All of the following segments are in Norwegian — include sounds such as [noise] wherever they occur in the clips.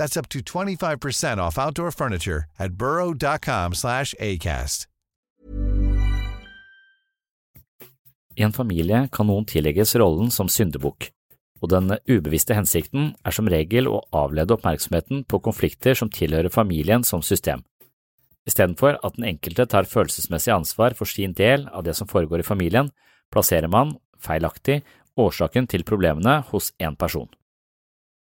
That's up to 25% off outdoor furniture at burrow.com slash ACAST. I en familie kan noen tillegges rollen som syndebukk, og den ubevisste hensikten er som regel å avlede oppmerksomheten på konflikter som tilhører familien som system. Istedenfor at den enkelte tar følelsesmessig ansvar for sin del av det som foregår i familien, plasserer man, feilaktig, årsaken til problemene hos én person.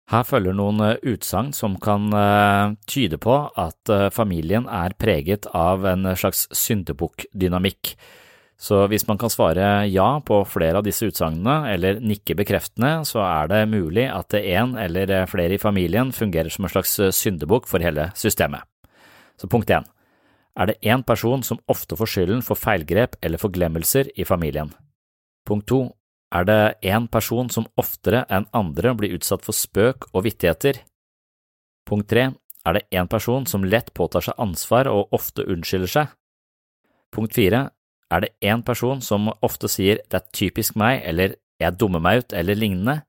Her følger noen utsagn som kan tyde på at familien er preget av en slags syndebukkdynamikk, så hvis man kan svare ja på flere av disse utsagnene eller nikke bekreftende, så er det mulig at en eller flere i familien fungerer som en slags syndebukk for hele systemet. Så punkt én er det én person som ofte får skylden for feilgrep eller forglemmelser i familien. Punkt to er det én person som oftere enn andre blir utsatt for spøk og vittigheter. Punkt tre er det én person som lett påtar seg ansvar og ofte unnskylder seg. Punkt fire er det én person som ofte sier det er typisk meg eller jeg dummer meg ut eller lignende.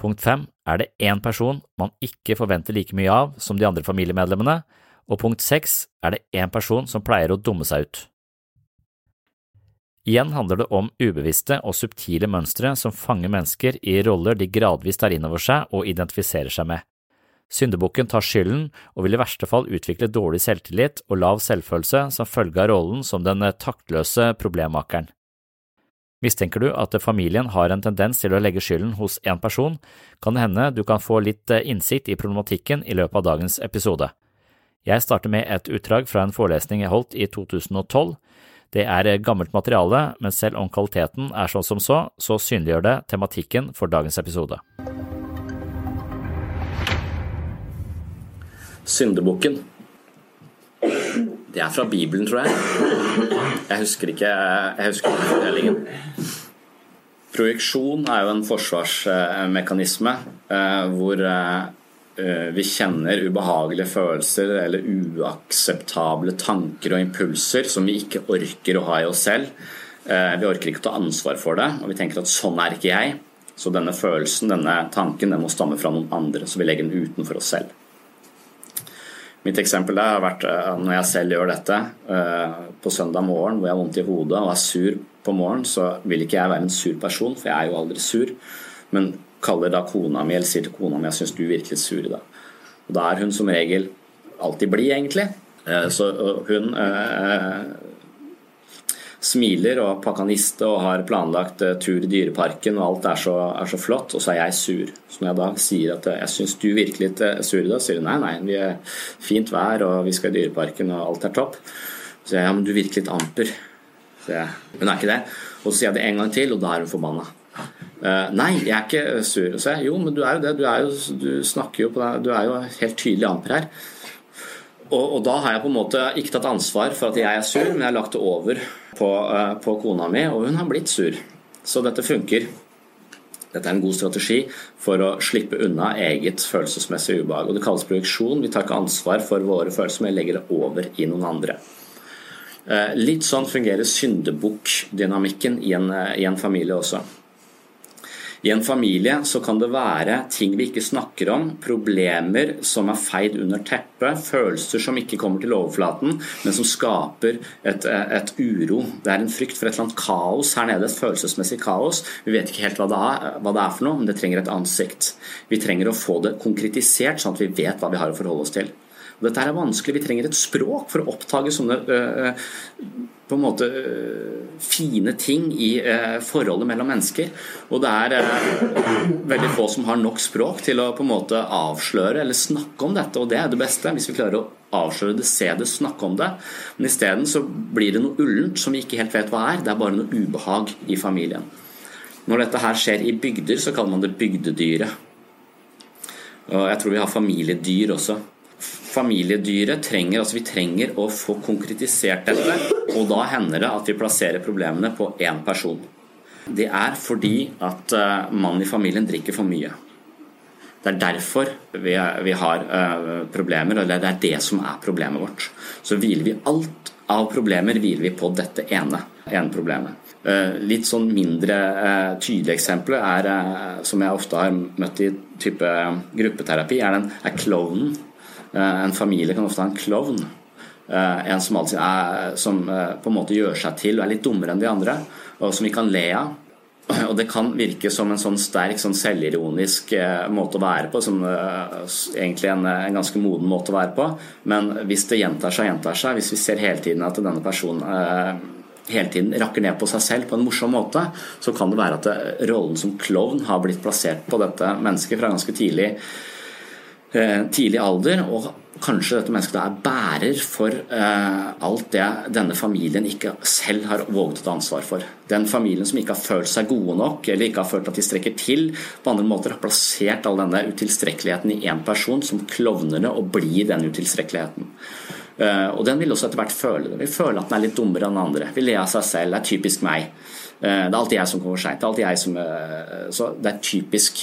Punkt fem er det én person man ikke forventer like mye av som de andre familiemedlemmene, og punkt seks er det én person som pleier å dumme seg ut. Igjen handler det om ubevisste og subtile mønstre som fanger mennesker i roller de gradvis tar inn over seg og identifiserer seg med. Syndebukken tar skylden og vil i verste fall utvikle dårlig selvtillit og lav selvfølelse som følge av rollen som den taktløse problemmakeren. Mistenker du at familien har en tendens til å legge skylden hos én person, kan det hende du kan få litt innsikt i problematikken i løpet av dagens episode. Jeg starter med et utdrag fra en forelesning jeg holdt i 2012. Det er gammelt materiale, men selv om kvaliteten er sånn som så, så synliggjør det tematikken for dagens episode. Syndebukken. Det er fra Bibelen, tror jeg. Jeg husker ikke, jeg husker ikke fortellingen. Projeksjon er jo en forsvarsmekanisme hvor vi kjenner ubehagelige følelser eller uakseptable tanker og impulser som vi ikke orker å ha i oss selv. Vi orker ikke å ta ansvar for det, og vi tenker at sånn er ikke jeg. Så denne følelsen, denne tanken, den må stamme fra noen andre, så vi legger den utenfor oss selv. Mitt eksempel der har vært når jeg selv gjør dette på søndag morgen hvor jeg har vondt i hodet og er sur på morgen, så vil ikke jeg være en sur person, for jeg er jo aldri sur. Men kaller da kona mi eller sier til kona mi jeg syns du virker sur i dag. Og da er hun som regel alltid blid, egentlig. Så hun smiler og pakaniste og har planlagt tur i Dyreparken, og alt er så, er så, flott, og så er jeg sur. Så når jeg da sier at jeg syns du virker litt sur i dag, sier hun nei, nei, vi er fint vær og vi skal i Dyreparken og alt er topp. Så jeg ja, men du virker litt amper. Så jeg, hun er ikke det. Og så sier jeg det en gang til, og da er hun forbanna. Uh, nei, jeg er ikke sur. Så jeg, jo, men du er jo det. Du, er jo, du snakker jo på deg, du er jo helt tydelig amper her. Og, og, da har jeg på en måte ikke tatt ansvar for at jeg er sur, men jeg har lagt det over på, uh, på kona mi, og hun har blitt sur. Så dette funker. Dette er en god strategi for å slippe unna eget følelsesmessig ubehag. Og Det kalles projeksjon. Vi tar ikke ansvar for våre følelser, men legger det over i noen andre. Litt sånn fungerer syndebukkdynamikken i, i en familie også. I en familie så kan det være ting vi ikke snakker om, problemer som er feid under teppet, følelser som ikke kommer til overflaten, men som skaper et, et, uro. Det er en frykt for et eller annet kaos her nede, et følelsesmessig kaos. Vi vet ikke helt hva det, er, hva det er for noe, men det trenger et ansikt. Vi trenger å få det konkretisert, sånn at vi vet hva vi har å forholde oss til. Dette er vanskelig. Vi trenger et språk for å oppdage sånne øh, på en måte fine ting i eh, forholdet mellom mennesker. Og det er eh, veldig få som har nok språk til å på en måte avsløre eller snakke om dette, og det er det beste. Hvis vi klarer å avsløre det, se det, snakke om det. Men isteden så blir det noe ullent som vi ikke helt vet hva er. Det er bare noe ubehag i familien. Når dette her skjer i bygder, så kaller man det bygdedyret. Og jeg tror vi har familiedyr også familiedyret trenger, altså vi trenger å få konkretisert dette, og da hender det at vi plasserer problemene på én person. Det er fordi at uh, mannen i familien drikker for mye. Det er derfor vi, vi har uh, problemer, eller det er det som er problemet vårt. Så hviler vi alt av problemer hviler vi på dette ene, ene problemet. Uh, litt sånn mindre tydelig eksempel er, som jeg ofte har møtt i type gruppeterapi, er, den, er klovnen Eh, en familie kan ofte ha en klovn. Eh, en som, alltid er, som eh, på en måte gjør seg til og er litt dummere enn de andre, og som vi kan le av. [clears throat] Og det kan virke som en sånn sterk, sånn selvironisk måte å være på, som egentlig en, en, ganske moden måte å være på. Men hvis det gjentar seg, og gjentar seg, hvis vi ser hele tiden at denne personen hele tiden rakker ned på seg selv på en morsom måte, så kan det være at rollen som klovn har blitt plassert på dette mennesket fra ganske tidlig Eh, tidlig alder, og kanskje dette mennesket er bærer for eh, alt det denne familien ikke selv har våget å ta ansvar for. Den familien som ikke har følt seg gode nok, eller ikke har følt at de strekker til, på andre måter har plassert all denne utilstrekkeligheten i én person som klovner det og blir den utilstrekkeligheten. Eh, og den vil også etter hvert føle det. Vil føle at den er litt dummere enn andre. Vil le av seg selv. Det er typisk meg. Det er alltid jeg som kommer seint. Det er det er typisk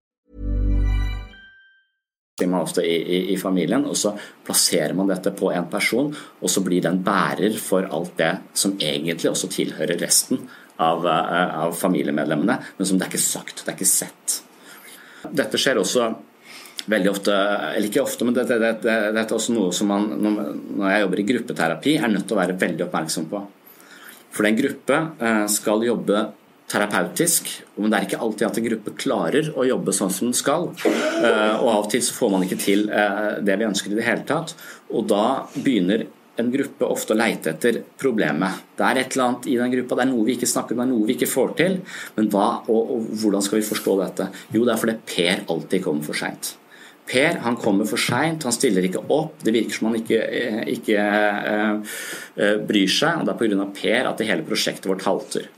Man ofte i, i, i, familien, og så plasserer man dette på en person, og så blir den bærer for alt det som egentlig også tilhører resten av, eh, av familiemedlemmene, men som det er ikke sagt, det er ikke sett. Dette skjer også veldig ofte, eller ikke ofte, men dette, dette, dette er også noe som man, når jeg jobber i gruppeterapi, er nødt til å være veldig oppmerksom på. For en gruppe eh, skal jobbe terapeutisk, men det er ikke alltid at en gruppe klarer å jobbe sånn som den skal. Eh, og av og til så får man ikke til eh, det vi ønsker i det hele tatt. Og da begynner en gruppe ofte å leite etter problemet. Det er et eller annet i den gruppa, det er noe vi ikke snakker om, det er noe vi ikke får til. Men hva og, og hvordan skal vi forstå dette? Jo, det er fordi Per alltid kommer for seint. Per han kommer for seint, han stiller ikke opp. Det virker som han ikke, eh, ikke uh, bryr seg. og Det er pga. Per at det hele prosjektet vårt halter.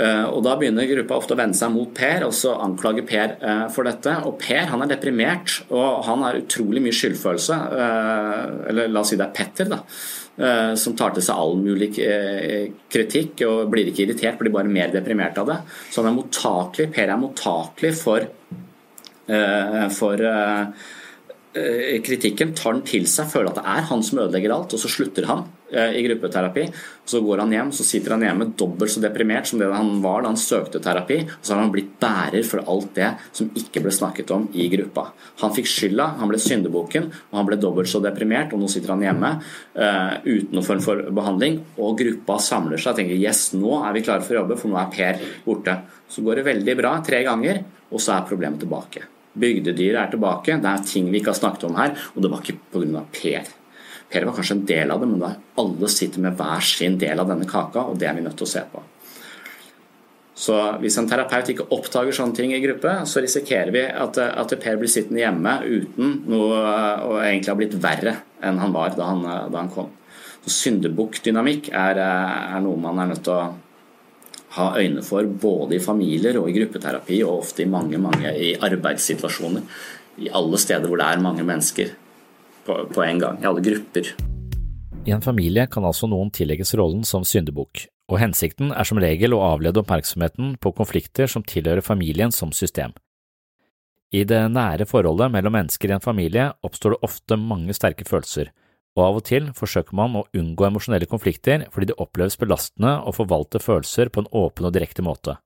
Eh, og Da begynner gruppa ofte å vende seg mot Per og så anklage Per eh, for dette. Og Per han er deprimert og han har utrolig mye skyldfølelse. Eh, eller la oss si det er Petter, da. Som tar til seg all mulig kritikk og blir ikke irritert, blir bare mer deprimert av det. Så han er mottakelig, Per er mottakelig for, for kritikken, tar den til seg, føler at det er han som ødelegger alt, og så slutter han eh, i gruppeterapi. Så går han hjem, så sitter han hjemme dobbelt så deprimert som det han var da han søkte terapi. Og så har han blitt bærer for alt det som ikke ble snakket om i gruppa. Han fikk skylda, han ble syndebukken, og han ble dobbelt så deprimert, og nå sitter han hjemme uh, uten noen form for behandling. Og gruppa samler seg og tenker yes, nå er vi klare for å jobbe, for nå er Per borte. Så går det veldig bra tre ganger, og så er problemet tilbake. Bygdedyret er tilbake. Det er ting vi ikke har snakket om her, og det var ikke pga. Per. Per var kanskje en del av det, men da alle sitter med hver sin del av denne kaka, og det er vi nødt til å se på. Så hvis en terapeut ikke oppdager sånne ting i gruppe, så risikerer vi at, at Per blir sittende hjemme uten noe og egentlig har blitt verre enn han var da han, da han kom. Så Syndebukkdynamikk er, er noe man er nødt til å ha øyne for både i familier og i gruppeterapi, og ofte i mange, mange i arbeidssituasjoner. I alle steder hvor det er mange mennesker på, på en gang, i alle grupper. I en familie kan altså noen tillegges rollen som syndebukk, og hensikten er som regel å avlede oppmerksomheten på konflikter som tilhører familien som system. I det nære forholdet mellom mennesker i en familie oppstår det ofte mange sterke følelser, og av og til forsøker man å unngå emosjonelle konflikter fordi det oppleves belastende å forvalte følelser på en åpen og direkte måte.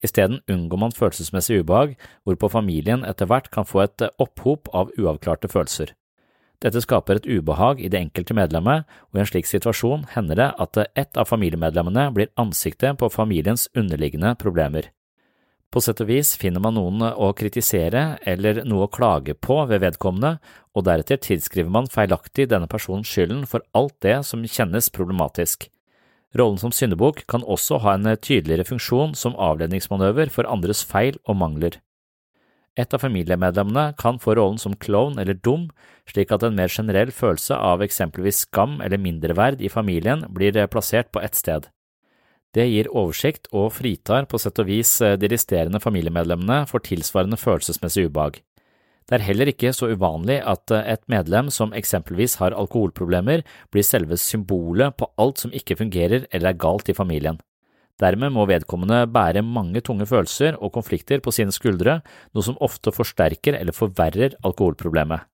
Isteden unngår man følelsesmessig ubehag, hvorpå familien etter hvert kan få et opphop av uavklarte følelser. Dette skaper et ubehag i det enkelte medlemmet, og i en slik situasjon hender det at ett av familiemedlemmene blir ansiktet på familiens underliggende problemer. På sett og vis finner man noen å kritisere eller noe å klage på ved vedkommende, og deretter tilskriver man feilaktig denne personen skylden for alt det som kjennes problematisk. Rollen som syndebukk kan også ha en tydeligere funksjon som avledningsmanøver for andres feil og mangler. Et av familiemedlemmene kan få rollen som klovn eller dum, slik at en mer generell følelse av eksempelvis skam eller mindreverd i familien blir plassert på ett sted. Det gir oversikt og fritar på sett og vis eh, de resterende familiemedlemmene for tilsvarende følelsesmessig ubehag. Det er heller ikke så uvanlig at eh, et medlem som eksempelvis har alkoholproblemer, blir selve symbolet på alt som ikke fungerer eller er galt i familien. Dermed må vedkommende bære mange tunge følelser og konflikter på sine skuldre, noe som ofte forsterker eller forverrer alkoholproblemet.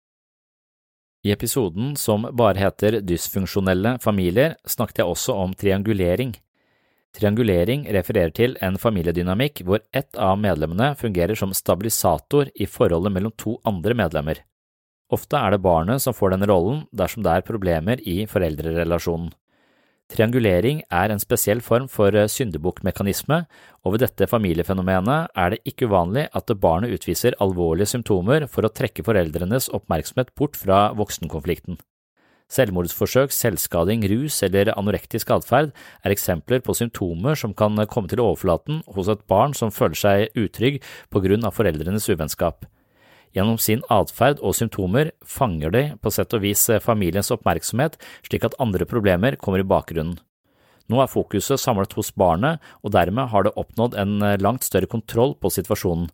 I episoden som bare heter Dysfunksjonelle familier, snakket jeg også om triangulering. Triangulering refererer til en familiedynamikk hvor ett av medlemmene fungerer som stabilisator i forholdet mellom to andre medlemmer. Ofte er det barnet som får denne rollen dersom det er problemer i foreldrerelasjonen. Triangulering er en spesiell form for syndebukkmekanisme, og ved dette familiefenomenet er det ikke uvanlig at barnet utviser alvorlige symptomer for å trekke foreldrenes oppmerksomhet bort fra voksenkonflikten. Selvmordsforsøk, selvskading, rus eller anorektisk atferd er eksempler på symptomer som kan komme til overflaten hos et barn som føler seg utrygg på grunn av foreldrenes uvennskap. Gjennom sin atferd og symptomer fanger de på sett og vis familiens oppmerksomhet slik at andre problemer kommer i bakgrunnen. Nå er fokuset samlet hos barnet, og dermed har det oppnådd en langt større kontroll på situasjonen,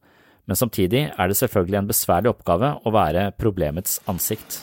men samtidig er det selvfølgelig en besværlig oppgave å være problemets ansikt.